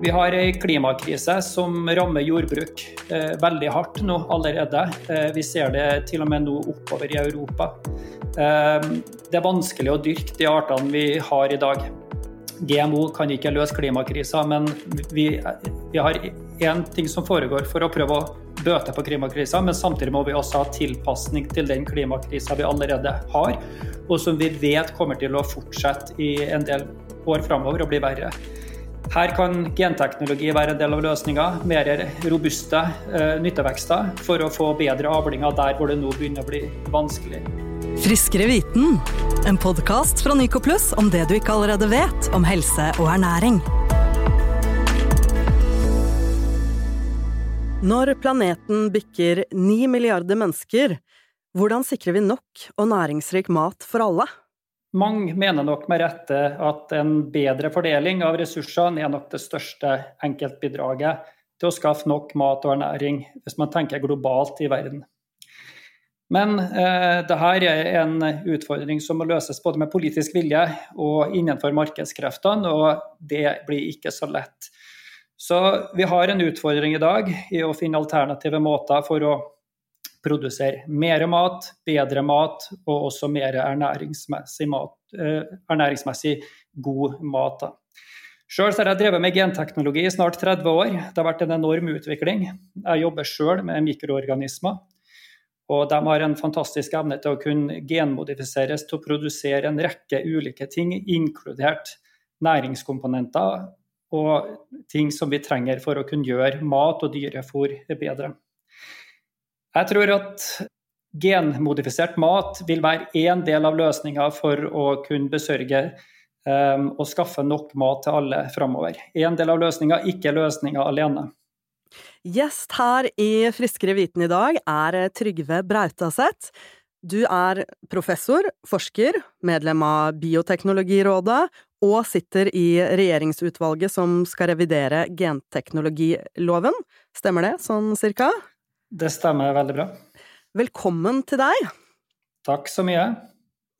Vi har ei klimakrise som rammer jordbruk eh, veldig hardt nå allerede. Eh, vi ser det til og med nå oppover i Europa. Eh, det er vanskelig å dyrke de artene vi har i dag. GMO kan ikke løse klimakrisa, men vi, vi har én ting som foregår for å prøve å bøte på klimakrisa, men samtidig må vi også ha tilpasning til den klimakrisa vi allerede har, og som vi vet kommer til å fortsette i en del år framover og bli verre. Her kan genteknologi være en del av løsninga. Mer robuste eh, nyttevekster for å få bedre avlinger der hvor det nå begynner å bli vanskelig. Friskere viten, en podkast fra Nycoplus om det du ikke allerede vet om helse og ernæring. Når planeten bikker ni milliarder mennesker, hvordan sikrer vi nok og næringsrik mat for alle? Mange mener nok med rette at en bedre fordeling av ressursene er nok det største enkeltbidraget til å skaffe nok mat og ernæring, hvis man tenker globalt i verden. Men eh, dette er en utfordring som må løses både med politisk vilje og innenfor markedskreftene, og det blir ikke så lett. Så vi har en utfordring i dag i å finne alternative måter for å produsere mer mat, bedre mat og også mer ernæringsmessig, mat, eh, ernæringsmessig god mat. Sjøl har jeg drevet med genteknologi i snart 30 år. Det har vært en enorm utvikling. Jeg jobber sjøl med mikroorganismer. Og de har en fantastisk evne til å kunne genmodifiseres til å produsere en rekke ulike ting, inkludert næringskomponenter og ting som vi trenger for å kunne gjøre mat og dyrefôr bedre. Jeg tror at genmodifisert mat vil være én del av løsninga for å kunne besørge um, og skaffe nok mat til alle framover. Én del av løsninga, ikke løsninga alene. Gjest her i Friskere viten i dag er Trygve Brautaseth. Du er professor, forsker, medlem av Bioteknologirådet og sitter i regjeringsutvalget som skal revidere genteknologiloven. Stemmer det, sånn cirka? Det stemmer veldig bra. Velkommen til deg. Takk så mye.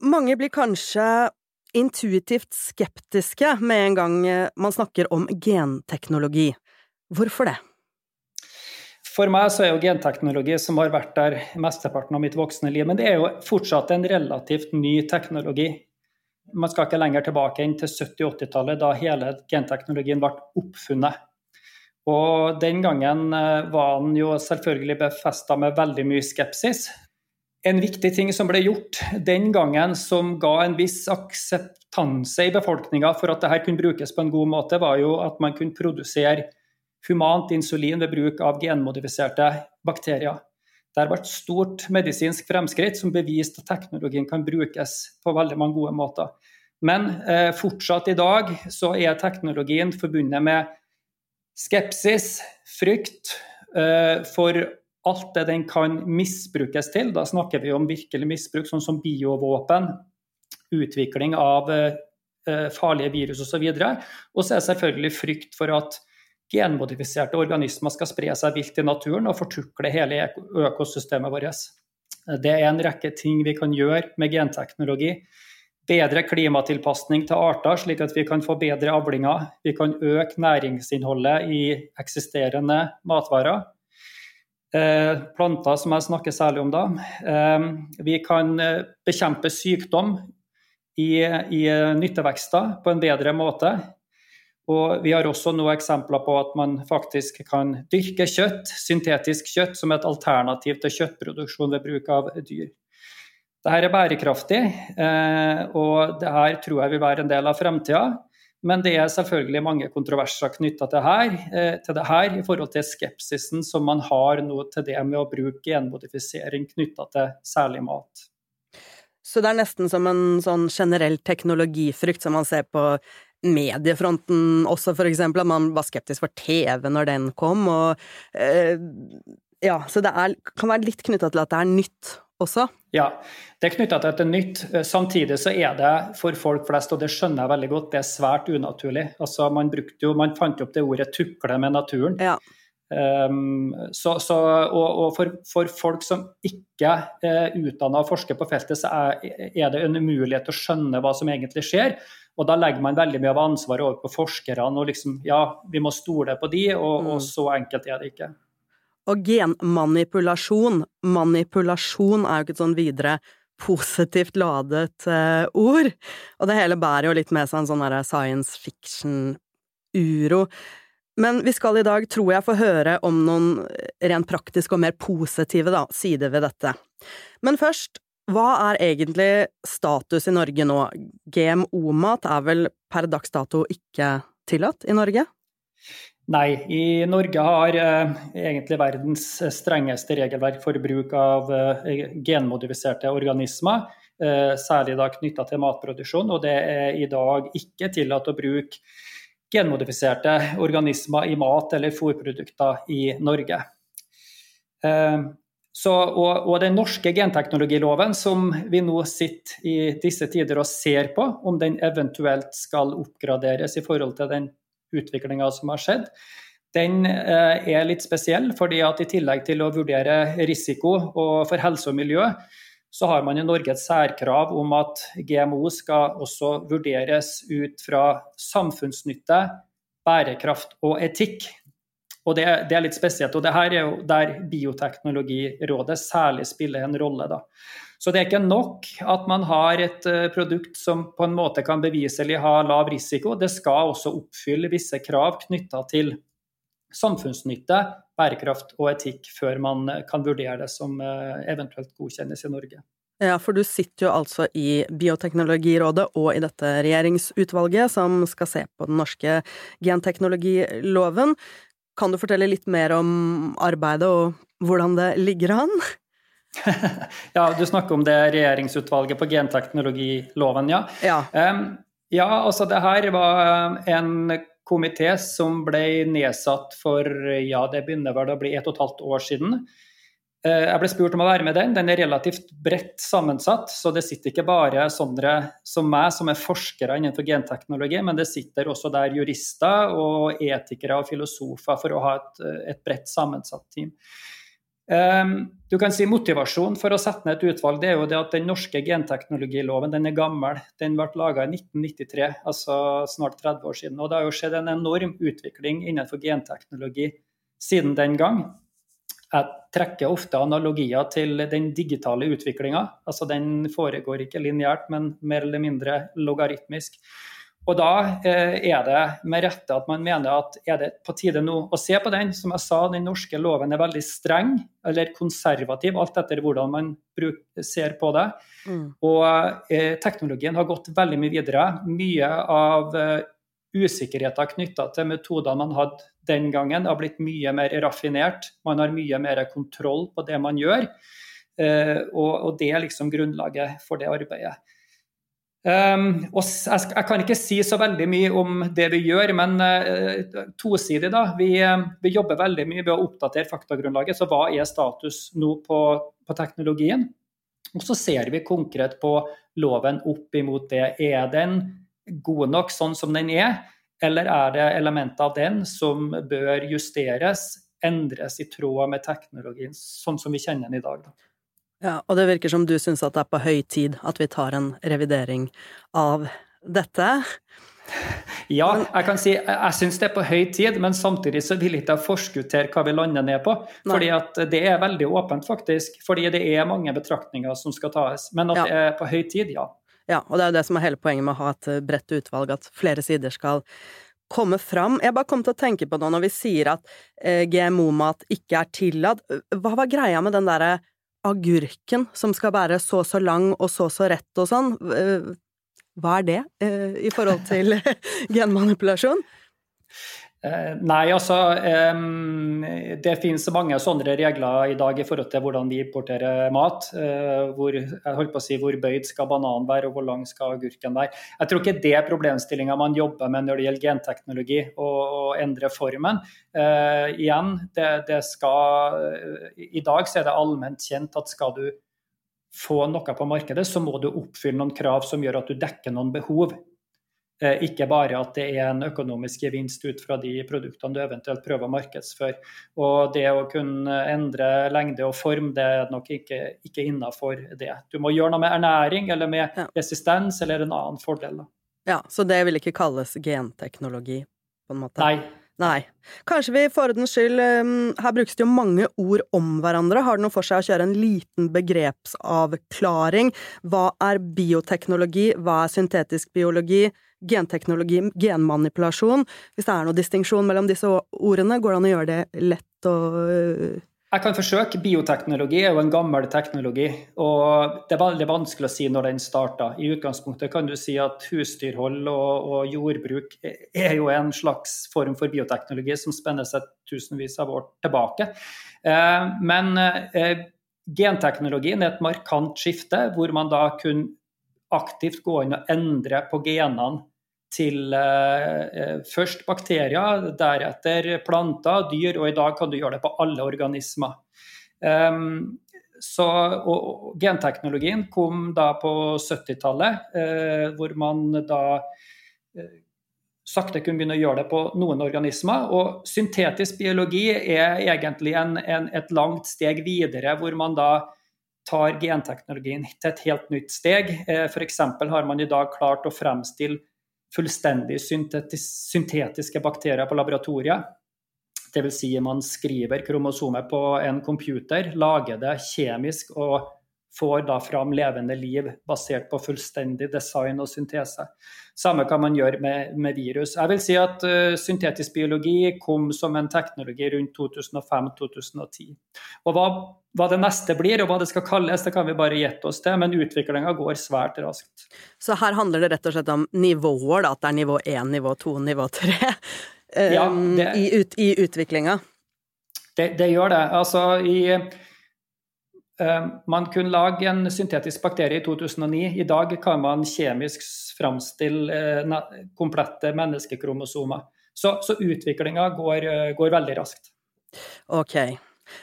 Mange blir kanskje intuitivt skeptiske med en gang man snakker om genteknologi. Hvorfor det? For meg så er jo genteknologi, som har vært der mesteparten av mitt voksne liv, men det er jo fortsatt en relativt ny teknologi. Man skal ikke lenger tilbake enn til 70-80-tallet, da hele genteknologien ble oppfunnet. Og den gangen eh, var han jo selvfølgelig befesta med veldig mye skepsis. En viktig ting som ble gjort den gangen som ga en viss akseptanse i befolkninga for at dette kunne brukes på en god måte, var jo at man kunne produsere humant insulin ved bruk av genmodifiserte bakterier. Det har vært stort medisinsk fremskritt som beviste at teknologien kan brukes på veldig mange gode måter. Men eh, fortsatt i dag så er teknologien forbundet med skepsis, frykt uh, for alt det den kan misbrukes til. Da snakker vi om virkelig misbruk, sånn som biovåpen, utvikling av uh, farlige virus osv. Og så er det selvfølgelig frykt for at genmodifiserte organismer skal spre seg vilt i naturen og fortukle hele økosystemet vårt. Det er en rekke ting vi kan gjøre med genteknologi bedre klimatilpasning til arter, slik at vi kan få bedre avlinger. Vi kan øke næringsinnholdet i eksisterende matvarer. Eh, planter, som jeg snakker særlig om da. Eh, vi kan eh, bekjempe sykdom i, i nyttevekster på en bedre måte. Og vi har også noen eksempler på at man faktisk kan dyrke kjøtt, syntetisk kjøtt, som et alternativ til kjøttproduksjon ved bruk av dyr. Dette er bærekraftig, eh, og det her tror jeg vil være en del av fremtida. Men det er selvfølgelig mange kontroverser knytta til, eh, til det her, i forhold til skepsisen som man har nå til det med å bruke genmodifisering knytta til særlig mat. Så det er nesten som en sånn generell teknologifrykt som man ser på mediefronten også, for eksempel, at man var skeptisk for TV når den kom, og eh, Ja, så det er, kan være litt knytta til at det er nytt også? Ja, det er knytta til et nytt. Samtidig så er det for folk flest, og det skjønner jeg veldig godt, det er svært unaturlig. Altså, man, jo, man fant opp det ordet 'tukle med naturen'. Ja. Um, så, så, og, og for, for, folk som ikke er utdanna og forsker på feltet, så er, er, det en umulighet til å skjønne hva som egentlig skjer. Og da legger man veldig mye av ansvaret over på forskerne, og liksom ja, vi må stole på de, og, og mm. så enkelt er det ikke. Og genmanipulasjon, manipulasjon er jo ikke et sånn videre positivt ladet uh, ord, og det hele bærer jo litt med seg en sånn derre science fiction-uro. Men vi skal i dag, tror jeg, få høre om noen rent praktiske og mer positive da, sider ved dette. Men først, hva er egentlig status i Norge nå? GMO-mat er vel per dags dato ikke tillatt i Norge? Nei, i Norge har eh, egentlig verdens strengeste regelverk for bruk av eh, genmodifiserte organismer. Eh, særlig da knytta til matproduksjon, og det er i dag ikke tillatt å bruke genmodifiserte organismer i mat eller fôrprodukter i Norge. Eh, så, og, og, den norske genteknologiloven som vi nå sitter i disse tider og ser på, om den eventuelt skal oppgraderes i forhold til den utviklinga som har skjedd, den eh, er litt spesiell. fordi at I tillegg til å vurdere risiko for helse og miljø, så har man i Norge et særkrav om at GMO skal også vurderes ut fra samfunnsnytte, bærekraft og etikk. Og det, det, er litt spesielt. og det her er jo der Bioteknologirådet særlig spiller en rolle. da. Så det er ikke nok at man har et eh, produkt som på en måte kan beviselig ha lav risiko. Det skal også oppfylle visse krav knytta til samfunnsnytte, bærekraft og etikk før man eh, kan vurdere det som eh, eventuelt godkjennes i Norge. Ja, for du sitter jo altså i Bioteknologirådet og i dette regjeringsutvalget som skal se på den norske genteknologiloven. Kan du fortelle litt mer om arbeidet og hvordan det ligger an? ja, du snakker om det regjeringsutvalget på genteknologiloven, ja. Ja, um, ja altså det her var en komité som ble nedsatt for ja, det begynner vel å bli et og et halvt år siden. Eh, jeg ble spurt om å være med den. Den er relativt bredt sammensatt. Så det sitter ikke bare sånne som meg, som er forskere innenfor genteknologi, men det sitter også der jurister og etikere og filosofer for å ha et, et bredt sammensatt team. Ehm, du kan si Motivasjonen for å sette ned et utvalg det er jo det at den norske genteknologiloven den er gammel. Den ble laga i 1993, altså snart 30 år siden. Og det har jo skjedd en enorm utvikling innenfor genteknologi siden den gang. Jeg trekker ofte analogier til den digitale utviklinga. Altså den foregår ikke lineært, men mer eller mindre logaritmisk. Og da eh, er det med rette at man mener at er det på tide nå å se på den. Som jeg sa, den norske loven er veldig streng eller konservativ, alt etter hvordan man ser på det. Mm. Og eh, teknologien har gått veldig mye videre. Mye av eh, usikkerheten knytta til metodene man hadde den gangen, har blitt mye mer raffinert. Man har mye mer kontroll på det man gjør. Eh, og, og det er liksom grunnlaget for det arbeidet. Um, og jeg, jeg, kan ikke si så veldig mye om det vi gjør, men uh, tosidig, da. Vi, uh, vi, jobber veldig mye ved å oppdatere faktagrunnlaget. Så hva er status nå på, på, teknologien? Og så ser vi konkret på loven opp imot det. Er den god nok sånn som den er, eller er det elementer av den som bør justeres, endres i tråd med teknologien sånn som vi kjenner den i dag? Da? Ja, og det virker som du syns at det er på høy tid at vi tar en revidering av dette. Ja, jeg kan si jeg syns det er på høy tid, men samtidig så vil jeg ikke forskuttere hva vi lander ned på. Nei. Fordi at det er veldig åpent, faktisk. Fordi det er mange betraktninger som skal tas. Men at ja. det er på høy tid, ja. Ja, og det er jo det som er hele poenget med å ha et bredt utvalg, at flere sider skal komme fram. Jeg bare kom til å tenke på det når vi sier at eh, GMO-mat ikke er tillatt. Hva var greia med den derre agurken som skal være så så lang og så så rett og sånn, eh, hva er det eh, i forhold til genmanipulasjon? Eh, nei, altså Det finnes mange sånne regler i dag i forhold til hvordan vi importerer mat. Eh, hvor, jeg holdt på å si, hvor bøyd skal bananen være, og hvor lang skal agurken være. Jeg tror ikke det er problemstillinga man jobber med når det gjelder genteknologi, å endre formen. Uh, igjen, det, det skal I dag så er det allment kjent at skal du få noe på markedet, så må du oppfylle noen krav som gjør at du dekker noen behov. Eh, ikke bare at det er en økonomisk gevinst ut fra de produktene du eventuelt prøver å markedsføre. Og det å kunne endre lengde og form, det er nok ikke, ikke innafor det. Du må gjøre noe med ernæring eller med resistens eller en annen fordel. Ja, Så det vil ikke kalles genteknologi, på en måte? Nei. Nei. Kanskje vi for ordens skyld um, Her brukes det jo mange ord om hverandre. Har det noe for seg å kjøre en liten begrepsavklaring? Hva er bioteknologi? Hva er syntetisk biologi? Genteknologi, genmanipulasjon? Hvis det er noe distinksjon mellom disse ordene, går det an å gjøre det lett og uh, jeg kan forsøke. Bioteknologi er jo en gammel teknologi. og Det er veldig vanskelig å si når den starta. I utgangspunktet kan du si at husdyrhold og, og, jordbruk er jo en slags form for bioteknologi som spenner seg tusenvis av år tilbake. Eh, men eh, genteknologien er et markant skifte, hvor man da kunne aktivt gå inn og endre på genene til eh, eh, først bakterier, deretter planter, dyr, og i dag kan du gjøre det på alle organismer. Um, så, og, genteknologien kom da på 70-tallet, eh, hvor man da eh, sakte kunne begynne å gjøre det på noen organismer. Og syntetisk biologi er egentlig en, en, et langt steg videre, hvor man da tar genteknologien til et helt nytt steg. Eh, F.eks. har man i dag klart å fremstille fullstendig syntetiske bakterier på laboratoriet. Dvs. Si man skriver kromosomet på en computer, lager det kjemisk og får da fram levende liv basert på fullstendig design og syntese. Samme kan man gjøre med, med virus. Jeg vil si at uh, Syntetisk biologi kom som en teknologi rundt 2005-2010. Og hva, hva, det neste blir og hva det skal kalles, det kan vi bare gjette oss til, men utviklinga går svært raskt. Så her handler det rett og slett om nivåer, da, at det er nivå 1, nivå 2, nivå 3 um, ja, det, i, ut, i utviklinga? Det, det, gjør det. Altså i Eh, man kunne lage en syntetisk bakterie i 2009. I dag kan man kjemisk framstille eh, komplette menneskekromosomer. Så, så utviklinga går, eh, går veldig raskt. Ok.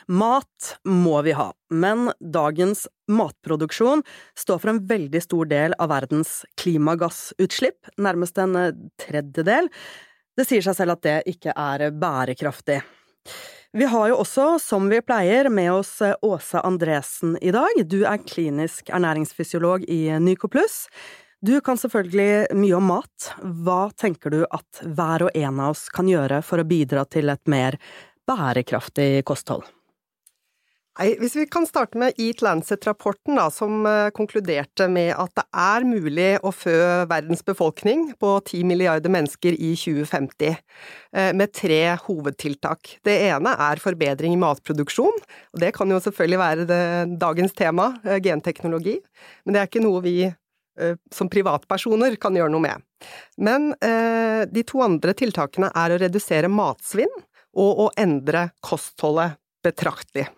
Mat må vi ha, men dagens matproduksjon står for en veldig stor del av verdens klimagassutslipp, nærmest en tredjedel. Det sier seg selv at det ikke er bærekraftig. Vi har jo også, som vi pleier, med oss eh, Åse Andresen i dag. Du er klinisk ernæringsfysiolog i Nycoplus. Du kan selvfølgelig mye om mat. Hva tenker du at hver og en av oss kan gjøre for å bidra til et mer bærekraftig kosthold? Hvis vi kan starte med Eat Lancet-rapporten, som uh, konkluderte med at det er mulig å fø verdens befolkning på 10 milliarder mennesker i 2050, uh, med tre hovedtiltak. Det ene er forbedring i matproduksjon, og det kan jo selvfølgelig være det, dagens tema, uh, genteknologi, men det er ikke noe vi som privatpersoner kan gjøre noe med. Men de to andre tiltakene er å redusere matsvinn og å endre kostholdet betraktelig.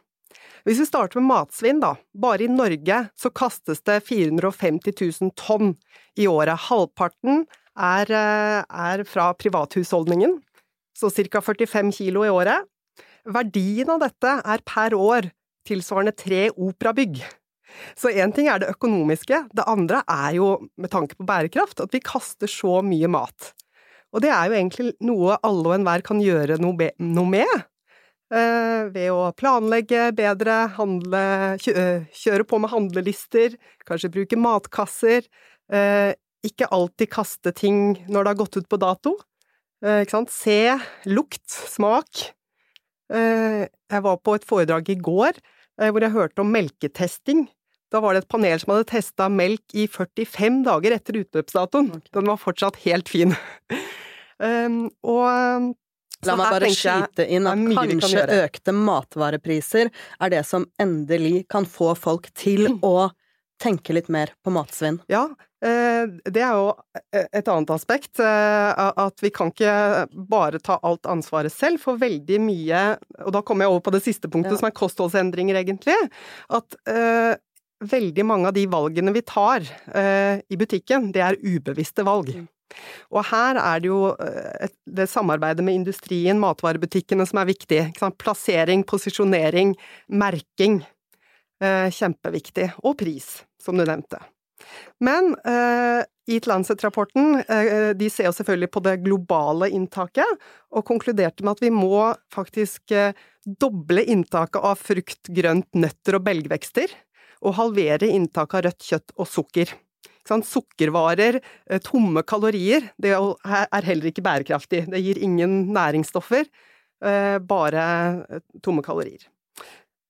Hvis vi starter med matsvinn, da. Bare i Norge så kastes det 450 000 tonn i året. Halvparten er, eh, er fra privathusholdningen, så ca. 45 kilo i året. Verdien av dette er per år tilsvarende tre operabygg. Så én ting er det økonomiske, det andre er jo, med tanke på bærekraft, at vi kaster så mye mat. Og det er jo egentlig noe alle og enhver kan gjøre noe med. Eh, ved å planlegge bedre, handle, eh, kjøre på med handlelister, kanskje bruke matkasser, eh, ikke alltid kaste ting når det har gått ut på dato. Ikke sant? Se, lukt, smak. Jeg var på et foredrag i går hvor jeg hørte om melketesting. Da var det et panel som hadde testa melk i 45 dager etter utløpsdatoen. Den var fortsatt helt fin. Og La meg bare skyte inn at kanskje økte matvarepriser er det som endelig kan få folk til å tenke litt mer på matsvinn. Ja, eh, det er jo et annet aspekt. Eh, at vi kan ikke bare ta alt ansvaret selv, for veldig mye Og da kommer jeg over på det siste punktet, ja. som er kostholdsendringer, egentlig. At uh, veldig mange av de valgene vi tar uh, i butikken, det er ubevisste valg. Mm. Og her er det jo eh, det samarbeidet med industrien, matvarebutikkene, som er viktig. Plassering, posisjonering, merking. Eh, kjempeviktig. Og pris, som du nevnte. Men eh, Eat Lancet-rapporten de ser jo selvfølgelig på det globale inntaket, og konkluderte med at vi må faktisk doble inntaket av frukt, grønt, nøtter og belgvekster, og halvere inntaket av rødt kjøtt og sukker Sukkervarer, eh, tomme kalorier, det er heller ikke bærekraftig. Det gir ingen næringsstoffer, eh, bare eh, tomme kalorier.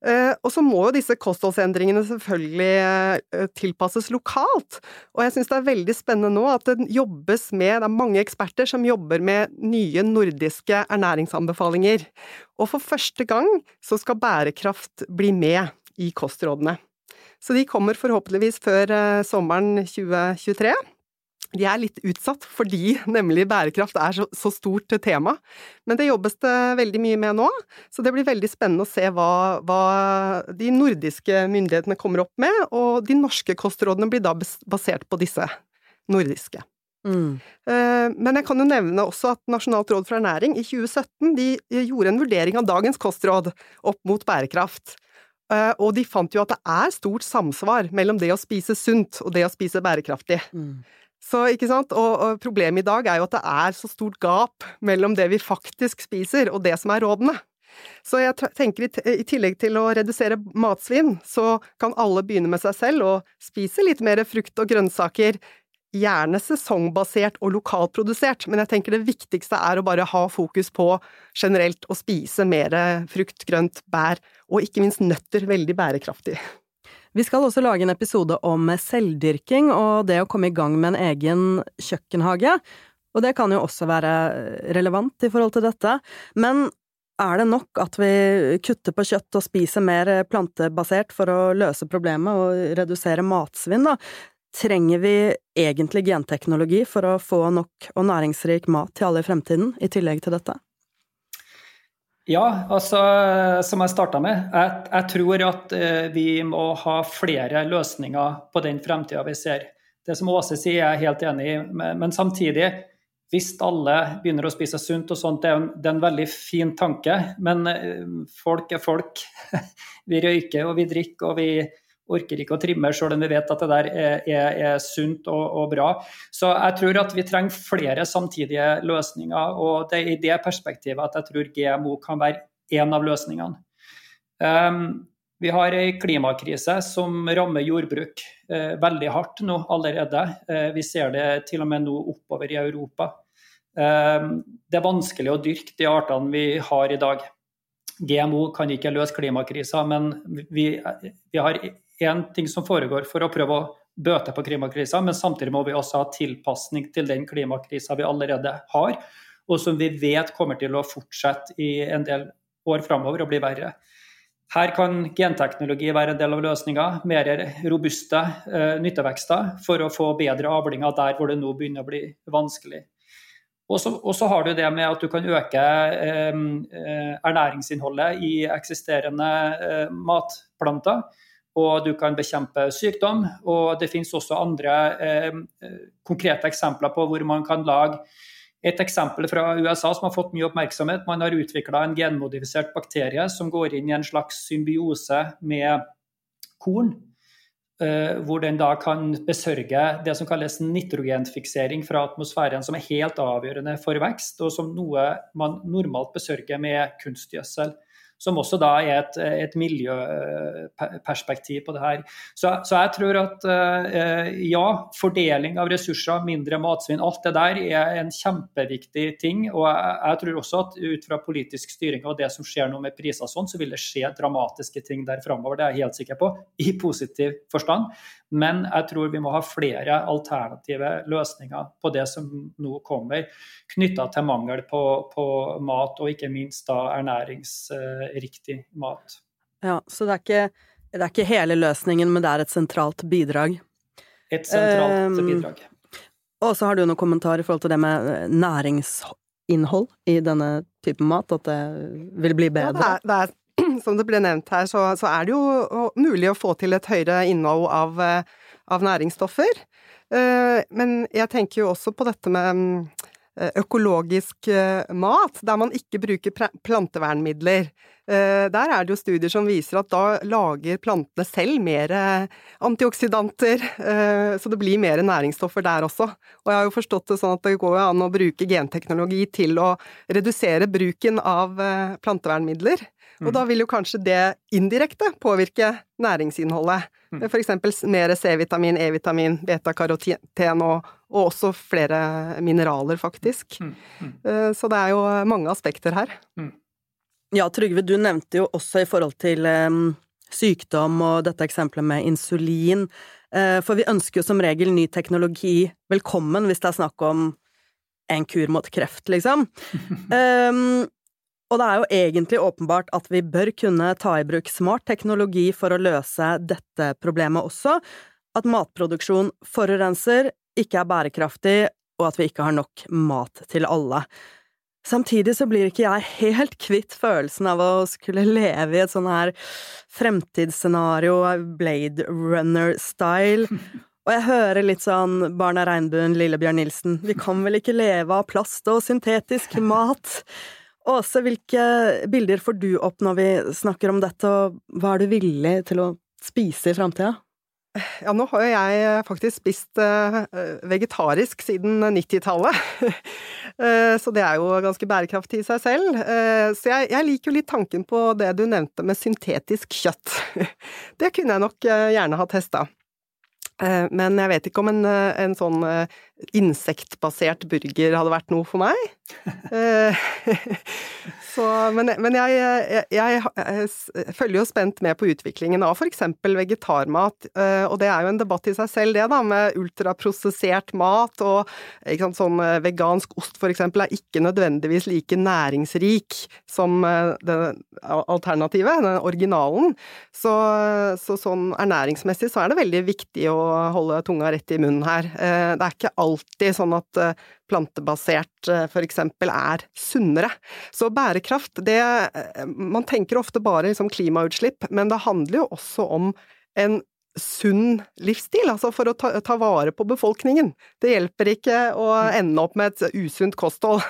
Og så må jo disse kostholdsendringene selvfølgelig tilpasses lokalt. Og jeg syns det er veldig spennende nå at det jobbes med Det er mange eksperter som jobber med nye nordiske ernæringsanbefalinger. Og for første gang så skal bærekraft bli med i kostrådene. Så de kommer forhåpentligvis før eh, sommeren 2023. De er litt utsatt fordi nemlig bærekraft er så, så, stort tema. Men det jobbes det veldig mye med nå, så det blir veldig spennende å se hva, hva de nordiske myndighetene kommer opp med, og de norske kostrådene blir da basert på disse nordiske. Mm. Eh, men jeg kan jo nevne også at Nasjonalt råd for ernæring i 2017 de gjorde en vurdering av dagens kostråd opp mot bærekraft. Eh, og de fant jo at det er stort samsvar mellom det å spise sunt og det å spise bærekraftig. Mm. Så, ikke sant? Og, og, problemet i dag er jo at det er så stort gap mellom det vi faktisk spiser og det som er rådene. Så jeg tenker i tillegg til å redusere matsvinn, så kan alle begynne med seg selv og spise litt mer frukt og grønnsaker, gjerne sesongbasert og lokalprodusert, men jeg tenker det viktigste er å bare ha fokus på generelt å spise mer frukt, grønt, bær, og ikke minst nøtter, veldig bærekraftig. Vi skal også lage en episode om selvdyrking og det å komme i gang med en egen kjøkkenhage, og det kan jo også være relevant i forhold til dette, men er det nok at vi kutter på kjøtt og spiser mer plantebasert for å løse problemet og redusere matsvinn, da? Trenger vi egentlig genteknologi for å få nok og næringsrik mat til alle i fremtiden, i tillegg til dette? Ja, altså som jeg starta med. Jeg, jeg, tror at eh, vi må ha flere løsninger på den fremtida vi ser. Det som Åse sier, er jeg helt enig i. Men samtidig, hvis alle begynner å spise sunt og sånt, det er en, det er en veldig fin tanke. Men eh, folk er folk. Vi røyker og vi drikker og vi orker ikke å trimme, selv om vi vet at det der er, er, er sunt og, og, bra. Så jeg tror at vi trenger flere samtidige løsninger. Og det er i det perspektivet at jeg tror GMO kan være en av løsningene. Um, vi har en klimakrise som rammer jordbruk eh, veldig hardt nå allerede. Eh, vi ser det til og med nå oppover i Europa. Eh, det er vanskelig å dyrke de artene vi har i dag. GMO kan ikke løse klimakrisa, men vi, vi har én ting som foregår for å prøve å bøte på klimakrisa, men samtidig må vi også ha tilpasning til den klimakrisa vi allerede har, og som vi vet kommer til å fortsette i en del år framover og bli verre. Her kan genteknologi være en del av løsninga. Mer robuste uh, nyttevekster for å få bedre avlinger der hvor det nå begynner å bli vanskelig. Og så har du det med at du kan øke uh, ernæringsinnholdet i eksisterende uh, matplanter og du kan bekjempe sykdom. Og det finnes også andre eh, konkrete eksempler på hvor man kan lage et eksempel fra USA som har fått mye oppmerksomhet. Man har utvikla en genmodifisert bakterie som går inn i en slags symbiose med korn. Uh, hvor den da kan besørge det som kalles nitrogenfiksering fra atmosfæren, som er helt avgjørende for vekst, og som noe man normalt besørger med kunstgjødsel som også da er et, et miljøperspektiv på det her. Så, så jeg tror at eh, ja, fordeling av ressurser, mindre matsvinn, alt det der er en kjempeviktig ting. Og jeg, jeg tror også at ut fra politisk styring og det som skjer nå med priser sånn, så vil det skje dramatiske ting der framover. Det er jeg helt sikker på, i positiv forstand. Men jeg tror vi må ha flere alternative løsninger på det som nå kommer, knytta til mangel på, på, mat, og ikke minst da ernæringsriktig mat. Ja, Så det er, ikke, det er ikke hele løsningen, men det er et sentralt bidrag? Et sentralt um, bidrag. Og så har du noen kommentarer i forhold til det med eh, næringsinnhold i denne typen mat, at det vil bli bedre? Ja, det er, det er som det ble nevnt her, så, så, er det jo mulig å få til et høyere innhold av, eh, av næringsstoffer. Eh, men jeg tenker jo også på dette med eh, økologisk mat, der man ikke bruker plantevernmidler. Der er det jo studier som viser at da lager plantene selv mer antioksidanter, så det blir mer næringsstoffer der også. Og jeg har jo forstått det sånn at det går an å bruke genteknologi til å redusere bruken av plantevernmidler. Og da vil jo kanskje det indirekte påvirke næringsinnholdet. For eksempel mer C-vitamin, E-vitamin, beta-karoten og, og, også flere mineraler, faktisk. Eh, så det er jo mange aspekter her. Ja, Trygve, du nevnte jo også i forhold til sykdom og dette eksempelet med insulin. Uh, for vi ønsker jo som regel ny teknologi velkommen hvis det er snakk om en kur mot kreft, liksom. Um, og det er jo egentlig åpenbart at vi bør kunne ta i bruk smart teknologi for å løse dette problemet også, at matproduksjon forurenser, ikke er bærekraftig, og at vi ikke har nok mat til alle. Samtidig så blir ikke jeg helt kvitt følelsen av å skulle leve i et sånn her fremtidsscenario, Blade Runner-style, og jeg hører litt sånn Barna regnbuen, Lillebjørn Nilsen, vi kan vel ikke leve av plast og syntetisk mat? Åse, hvilke bilder får du opp når vi snakker om dette, og hva er du villig til å spise i framtida? Ja, nå har jo jeg faktisk spist uh, vegetarisk siden 90-tallet. Eh, så det er jo ganske bærekraftig i seg selv. Uh, så jeg, jeg, liker jo litt tanken på det du nevnte med syntetisk kjøtt. det kunne jeg nok gjerne ha testa. Eh, men jeg vet ikke om en, eh, en sånn eh, insektbasert burger hadde vært noe for meg. Så, men, men jeg, jeg, jeg, følger jo spent med på utviklingen av f.eks. vegetarmat, og det er jo en debatt i seg selv, det, da, med ultraprosessert mat. Og sant, sånn vegansk ost f.eks. er ikke nødvendigvis like næringsrik som det alternativet, den originalen. Så, så sånn ernæringsmessig så er det veldig viktig å holde tunga rett i munnen her. Eh, det er ikke alltid sånn at eh, plantebasert f.eks. for eksempel er sunnere. Så bærekraft, det Man tenker ofte bare liksom klimautslipp, men det handler jo også om en sunn livsstil, altså for å ta, ta, vare på befolkningen. Det hjelper ikke å ende opp med et usunt kosthold,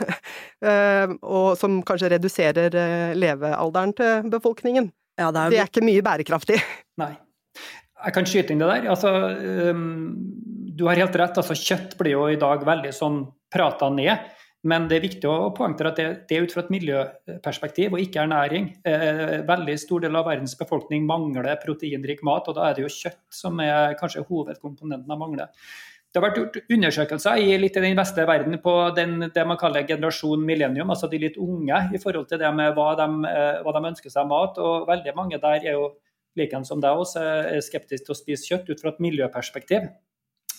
og, som kanskje reduserer levealderen til befolkningen. Ja, det, er... det er ikke mye bærekraftig. Nei. Jeg kan skyte inn det der. Altså, um, du har helt rett. Altså, kjøtt blir jo i dag veldig sånn prata ned. Men det er viktig å poengtere at det, det, er ut fra et miljøperspektiv og ikke ernæring. Eh, veldig stor del av verdens befolkning mangler proteinrik mat, og da er det jo kjøtt som er kanskje hovedkomponenten av mangler. Det har vært gjort undersøkelser i litt i den vestlige verden på den, det man kaller generasjon millennium, altså de litt unge, i forhold til det med hva de, eh, hva de ønsker seg av mat. og Veldig mange der er jo likeens som deg også, skeptiske til å spise kjøtt ut fra et miljøperspektiv.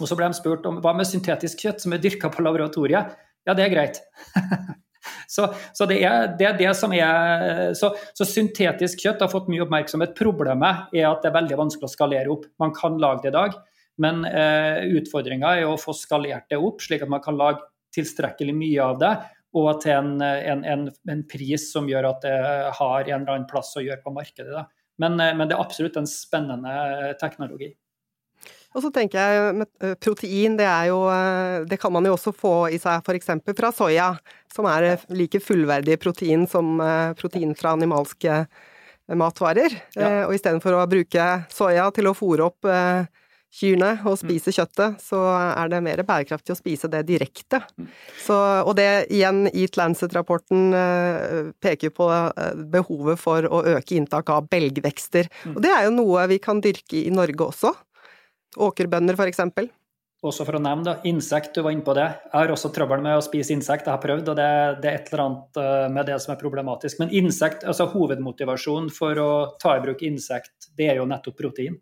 Og så ble de spurt om hva med syntetisk kjøtt som er dyrka på laboratoriet. Ja, det er greit. så, så, det er, det er det, som er så, så, syntetisk kjøtt har fått mye oppmerksomhet. Problemet er at det er veldig vanskelig å skalere opp. Man kan lage det i dag, men eh, utfordringa er å få skalert det opp, slik at man kan lage tilstrekkelig mye av det, og til en, en, en, en pris som gjør at det har en eller annen plass å gjøre på markedet. Men, eh, men det er absolutt en spennende eh, teknologi. Og så tenker jeg med eh, protein, det er jo Det kan man jo også få i seg f.eks. fra soya, som er like fullverdig protein som protein fra animalske matvarer. Ja. Og istedenfor å bruke soya til å fòre opp kyrne og mm. spise kjøttet, så er det mer bærekraftig å spise det direkte. Mm. Så, og det igjen, Eat Lancet-rapporten eh, peker på eh, behovet for å øke inntak av belgvekster. Mm. Og det er jo noe vi kan dyrke i Norge også. Åkerbønner, for eksempel. Også for å nevne, insekt, du var inne på det. Jeg har også trøbbel med å spise insekt, jeg har prøvd, og det, det, er et eller annet eh, med det som er problematisk. Men insekt, altså hovedmotivasjonen for å ta i bruk insekt, det er jo nettopp protein.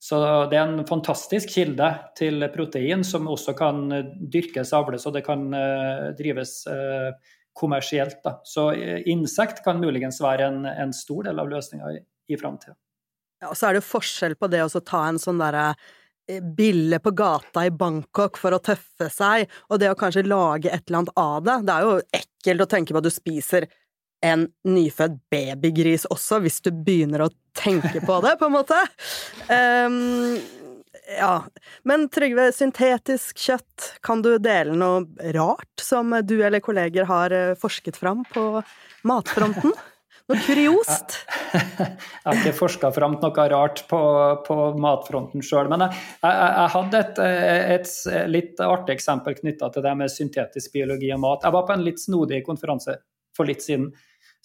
Så det er en fantastisk kilde til protein som også kan dyrkes, avles og det kan uh, drives uh, kommersielt. Da. Så insekt kan muligens være en, en stor del av løsninga i, i framtida. Ja, og så er det jo forskjell på det å ta en sånn derre bille på gata i Bangkok for å tøffe seg, og det å kanskje lage et eller annet av det. Det er jo ekkelt å tenke på at du spiser en nyfødt babygris også, hvis du begynner å tenke på det, på en måte. Um, ja. Men Trygve, syntetisk kjøtt, kan du dele noe rart som du eller kolleger har eh, forsket fram på matfronten? Noe kuriost? Jeg har ikke forska fram noe rart på, på matfronten sjøl, men jeg, jeg, jeg hadde et, et, litt artig eksempel knytta til det med syntetisk biologi og mat. Jeg var på en litt snodig konferanse for litt siden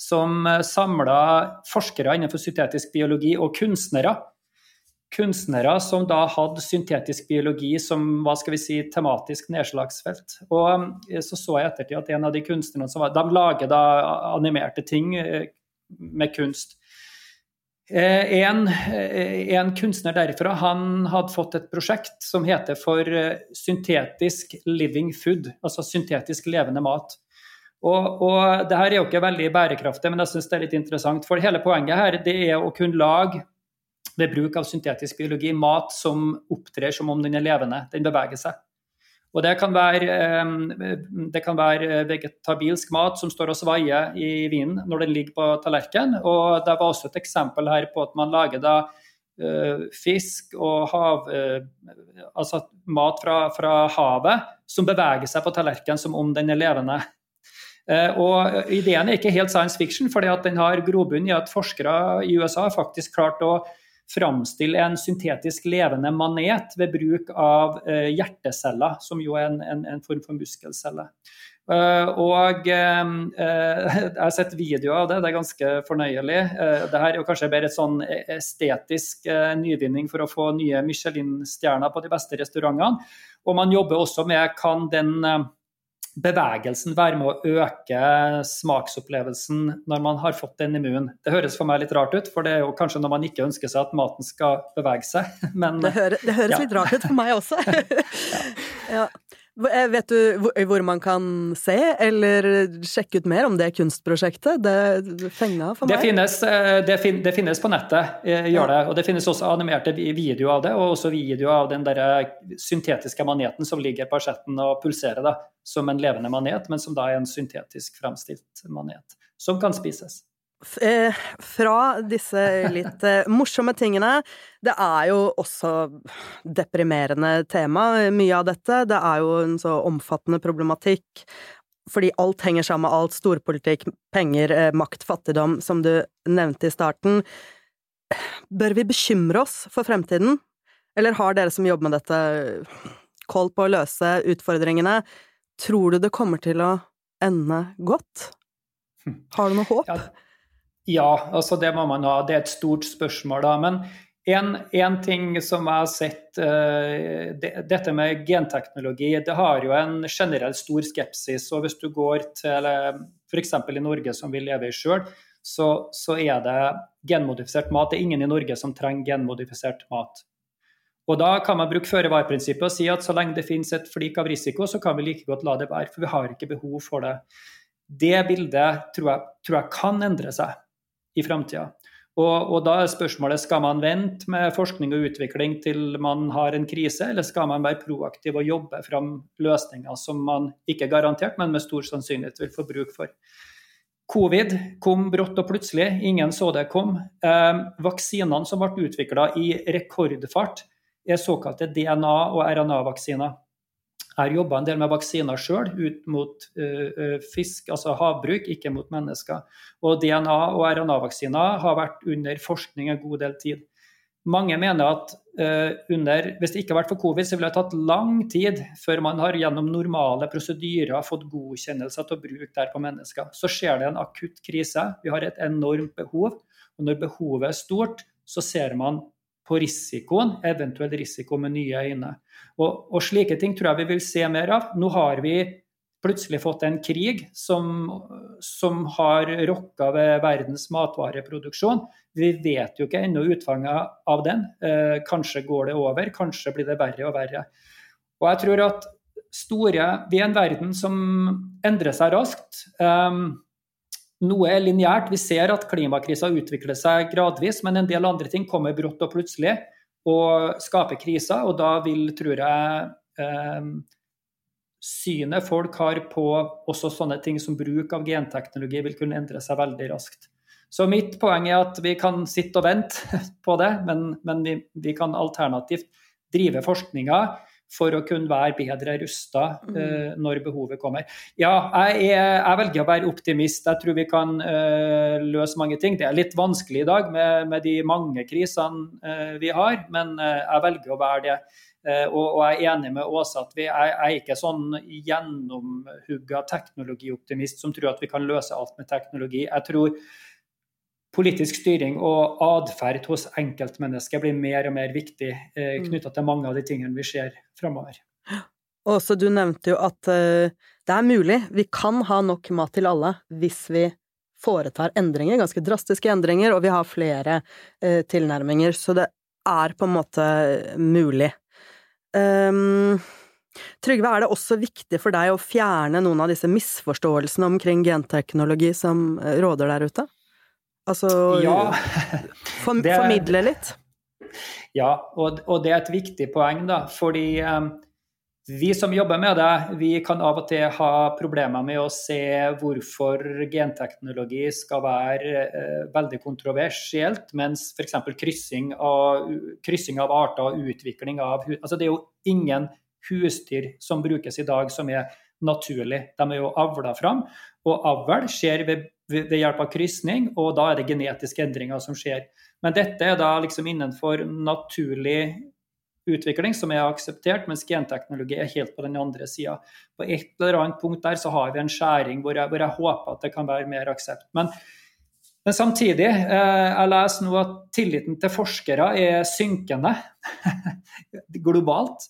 som samla forskere innenfor syntetisk biologi og kunstnere. Kunstnere som da hadde syntetisk biologi som hva skal vi si, tematisk nedslagsfelt. Og så så jeg ettertid at en av de kunstnerne som var De lager da animerte ting med kunst. Eh, en, eh, en, kunstner derifra han hadde fått et prosjekt som heter for eh, syntetisk living food, altså syntetisk levende mat. Og, og det her er jo ikke veldig bærekraftig, men jeg syns det er litt interessant. For hele poenget her det er å kunne lage, ved bruk av syntetisk biologi, mat som opptrer som om den er levende. Den beveger seg. Og det kan, være, eh, det kan være vegetabilsk mat som står og svaier i vinen når den ligger på tallerkenen. Og det var også et eksempel her på at man lager da uh, fisk og hav, altså mat fra, fra, havet som beveger seg på tallerkenen som om den er levende. Og Ideen er ikke helt science fiction, at den har grobunn i at forskere i USA har faktisk klart å framstille en syntetisk levende manet ved bruk av uh, hjerteceller, som jo er en, en, en form for muskelcelle. Uh, og uh, jeg har sett videoer av det, det er ganske fornøyelig. det her er jo kanskje bare et sånn estetisk nyvinning for å få nye Michelin-stjerner på de beste restaurantene. Og man jobber også med kan den bevegelsen være med å øke smaksopplevelsen når man har fått den immun. Det høres for meg litt rart ut, for det er jo kanskje når man ikke ønsker seg at maten skal bevege seg. Men, det, høres, det høres ja. litt rart ut for meg også. ja. Eh, vet du hvor man kan se eller sjekke ut mer om det kunstprosjektet? Det fenga for meg. Det finnes, eh, det, fin, det finnes på nettet, eh, gjør det. Og det finnes også animerte videoer av det, og også videoer av den der syntetiske maneten som ligger på asjetten og pulserer da, som en levende manet, men som da er en syntetisk fremstilt manet, som kan spises. Eh, fra disse litt eh, morsomme tingene Det er jo også deprimerende tema, mye av dette. Det er jo en så omfattende problematikk. Fordi alt henger sammen med alt. Storpolitikk, penger, eh, makt, fattigdom, som du nevnte i starten. Bør vi bekymre oss for fremtiden? Eller har dere som jobber med dette, koll på å løse utfordringene? Tror du det kommer til å ende godt? Hm. Har du noe håp? Ja. Ja, altså det må man ha. Det er et stort spørsmål, da. Men en, ting som jeg har sett uh, det, Dette med genteknologi, det har jo en generell stor skepsis. Og hvis du går til f.eks. i Norge, som vi lever i sjøl, så, så, er det genmodifisert mat. Det er ingen i Norge som trenger genmodifisert mat. Og Da kan man bruke føre-var-prinsippet og si at så lenge det finnes et flik av risiko, så kan vi like godt la det være, for vi har ikke behov for det. Det bildet tror jeg, tror jeg kan endre seg i framtida. Og, og, da er spørsmålet skal man vente med forskning og utvikling til man har en krise, eller skal man være proaktiv og jobbe fram løsninger som man ikke er garantert, men med stor sannsynlighet vil få bruk for. Covid kom brått og plutselig, ingen så det kom. Eh, vaksinene som ble utvikla i rekordfart, er såkalte DNA- og RNA-vaksiner. Har jobba en del med vaksiner sjøl, ut mot uh, fisk, altså havbruk, ikke mot mennesker. Og DNA- og RNA-vaksiner har vært under forskning en god del tid. Mange mener at uh, under, hvis det ikke har vært for covid, så ville det tatt lang tid før man har gjennom normale prosedyrer fått godkjennelse til å bruke det på mennesker. Så skjer det en akutt krise. Vi har et enormt behov. Og når behovet er stort, så ser man på risikoen, eventuell risiko med nye øyne. Og, og, slike ting tror jeg vi vil se mer av. Nå har vi plutselig fått en krig som, som har rokka ved verdens matvareproduksjon. Vi vet jo ikke ennå utfanget av den. Eh, kanskje går det over, kanskje blir det verre og verre. Og jeg tror at store, Vi er en verden som endrer seg raskt. Um, noe er lineært. Vi ser at klimakrisa utvikler seg gradvis, men en del andre ting kommer brått og plutselig og skaper kriser. Og da vil, tror jeg, eh, synet folk har på også sånne ting som bruk av genteknologi, vil kunne endre seg veldig raskt. Så mitt poeng er at vi kan sitte og vente på det, men, men vi, vi, kan alternativt drive forskninga for å kunne være bedre rusta uh, eh, når behovet kommer. Ja, jeg, er, jeg, velger å være optimist. Jeg tror vi kan uh, løse mange ting. Det er litt vanskelig i dag med, med de mange krisene uh, vi har, men jeg velger å være det. Og, og, jeg er enig med Åse at vi er, er ikke sånn gjennomhugga teknologioptimist som tror at vi kan løse alt med teknologi. Jeg tror politisk styring og atferd hos enkeltmennesker blir mer og mer viktig eh, mm. knytta til mange av de tingene vi ser framover. Åse, du nevnte jo at uh, det er mulig. Vi kan ha nok mat til alle hvis vi foretar endringer, ganske drastiske endringer, og vi har flere uh, tilnærminger. Så det er på en måte mulig. Um, Trygve, er det også viktig for deg å fjerne noen av disse misforståelsene omkring genteknologi som råder der ute? Altså ja. for, det, formidle litt? Ja, og, og, det er et viktig poeng, da. Fordi um, vi som jobber med det, vi kan av og til ha problemer med å se hvorfor genteknologi skal være uh, veldig kontroversielt, mens f.eks. Kryssing, av, kryssing av arter og utvikling av altså Det er jo ingen husdyr som brukes i dag som er naturlig. De er jo avla fram, og avl skjer ved ved hjelp av krysning, og da er det genetiske endringer som skjer. Men dette er da liksom innenfor naturlig utvikling som er akseptert, mens genteknologi er helt på den andre sida. På et eller annet punkt der så har vi en skjæring hvor jeg, hvor jeg håper at det kan være mer aksept. Men, men samtidig, eh, jeg leser nå at tilliten til forskere er synkende globalt.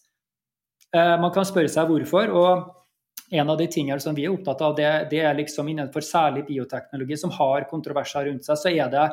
Eh, man kan spørre seg hvorfor. og en av de tingene som vi er opptatt av, det, det er liksom innenfor særlig bioteknologi som har kontroverser rundt seg, så er det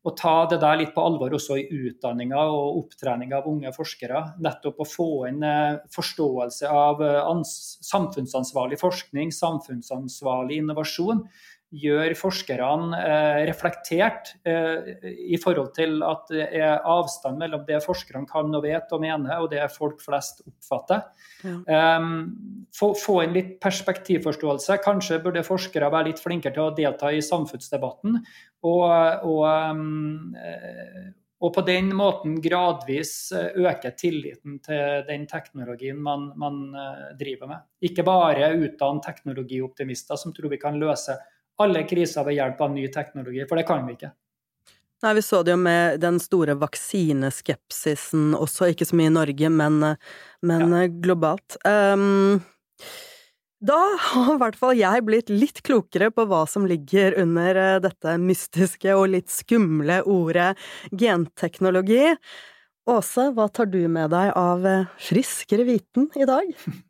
å ta det der litt på alvor også i utdanninga og opptrening av unge forskere. Nettopp å få inn eh, forståelse av eh, samfunnsansvarlig forskning, samfunnsansvarlig innovasjon gjør forskerne eh, reflektert eh, i forhold til at det er avstand mellom det forskerne kan og vet og mener, og det folk flest oppfatter. Ja. Um, få, få, en litt perspektivforståelse. Kanskje burde forskere være litt flinkere til å delta i samfunnsdebatten. Og, og, um, og på den måten gradvis eh, øke tilliten til den teknologien man, man driver med. Ikke bare utdanne teknologioptimister som tror vi kan løse alle kriser ved hjelp av ny teknologi, for det kan vi ikke. Nei, vi så det jo med den store vaksineskepsisen også, ikke så mye i Norge, men, men ja. globalt. Um, da har i hvert fall jeg blitt litt klokere på hva som ligger under eh, dette mystiske og litt skumle ordet genteknologi. Åse, hva tar du med deg av eh, friskere viten i dag?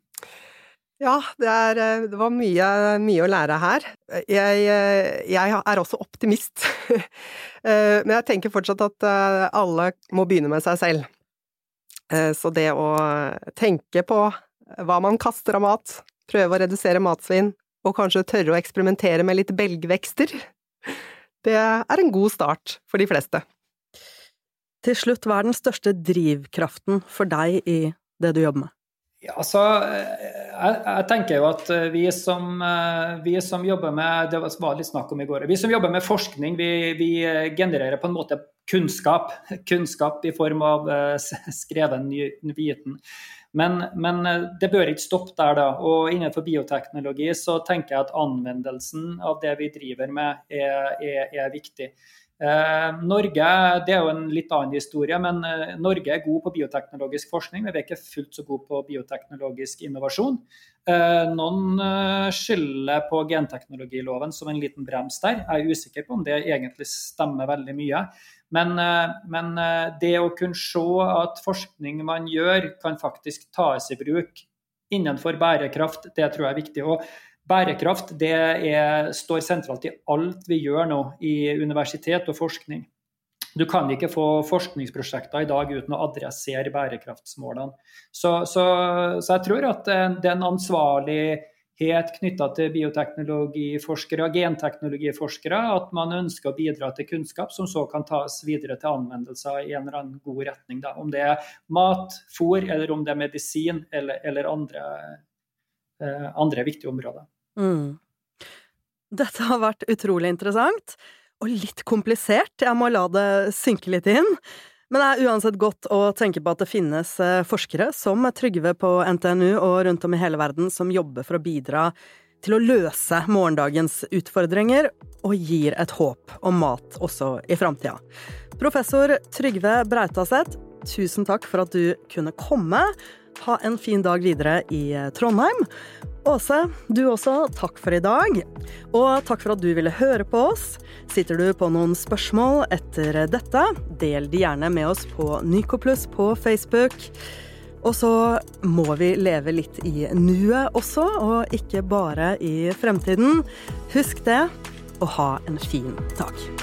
Ja, det, er, eh, det var mye, mye, å lære her. Jeg, eh, jeg er også optimist. Eh, men jeg tenker fortsatt at alle må begynne med seg selv. Så det å tenke på hva man kaster av mat, prøve å redusere matsvinn, og kanskje tørre å eksperimentere med litt belgvekster, det er en god start for de fleste. Til slutt, hva er den største drivkraften for deg i det du jobber med? Ja, altså, jeg, jeg, tenker jo at eh, vi som, eh, vi som, jobber med det var litt snakk om i går, vi som jobber med forskning, vi, vi genererer på en måte kunnskap. Kunnskap i form av skreven viten. Men, men, det bør ikke stoppe der, da. Og innenfor bioteknologi så tenker jeg at anvendelsen av det vi driver med, er, er, er viktig. Eh, Norge det er jo en litt annen historie, men eh, Norge er god på bioteknologisk forskning. Vi er ikke fullt så god på bioteknologisk innovasjon. Eh, noen skylder på genteknologiloven som en liten brems der. Jeg er usikker på om det egentlig stemmer veldig mye. Men, men det å kunne se at forskning man gjør, kan faktisk tas i bruk innenfor bærekraft, det tror jeg er viktig. Og Bærekraft det er, står sentralt i alt vi gjør nå i universitet og forskning. Du kan ikke få forskningsprosjekter i dag uten å adressere bærekraftsmålene. Så, så, så jeg tror at det er ansvarlighet knytta til bioteknologiforskere og genteknologiforskere, at man ønsker å bidra til kunnskap som så kan tas videre til anvendelser i en eller annen god retning. Da. Om det er mat, fôr, eller om det er medisin eller, eller andre, eh, andre viktige områder. Mm. Dette har vært utrolig interessant, og litt komplisert, jeg må la det synke litt inn. Men det er uansett godt å tenke på at det finnes eh, forskere som Trygve på NTNU og rundt om i hele verden som jobber for å bidra til å løse morgendagens utfordringer, og gir et håp om mat også i framtida. Professor Trygve Brautaseth, tusen takk for at du kunne komme. Ha en fin dag videre i Trondheim. Åse, du også, takk for i dag. Og takk for at du ville høre på oss. Sitter du på noen spørsmål etter dette, del de gjerne med oss på Nycoplus på Facebook. Og så må vi leve litt i nuet også, og ikke bare i fremtiden. Husk det, og ha en fin dag.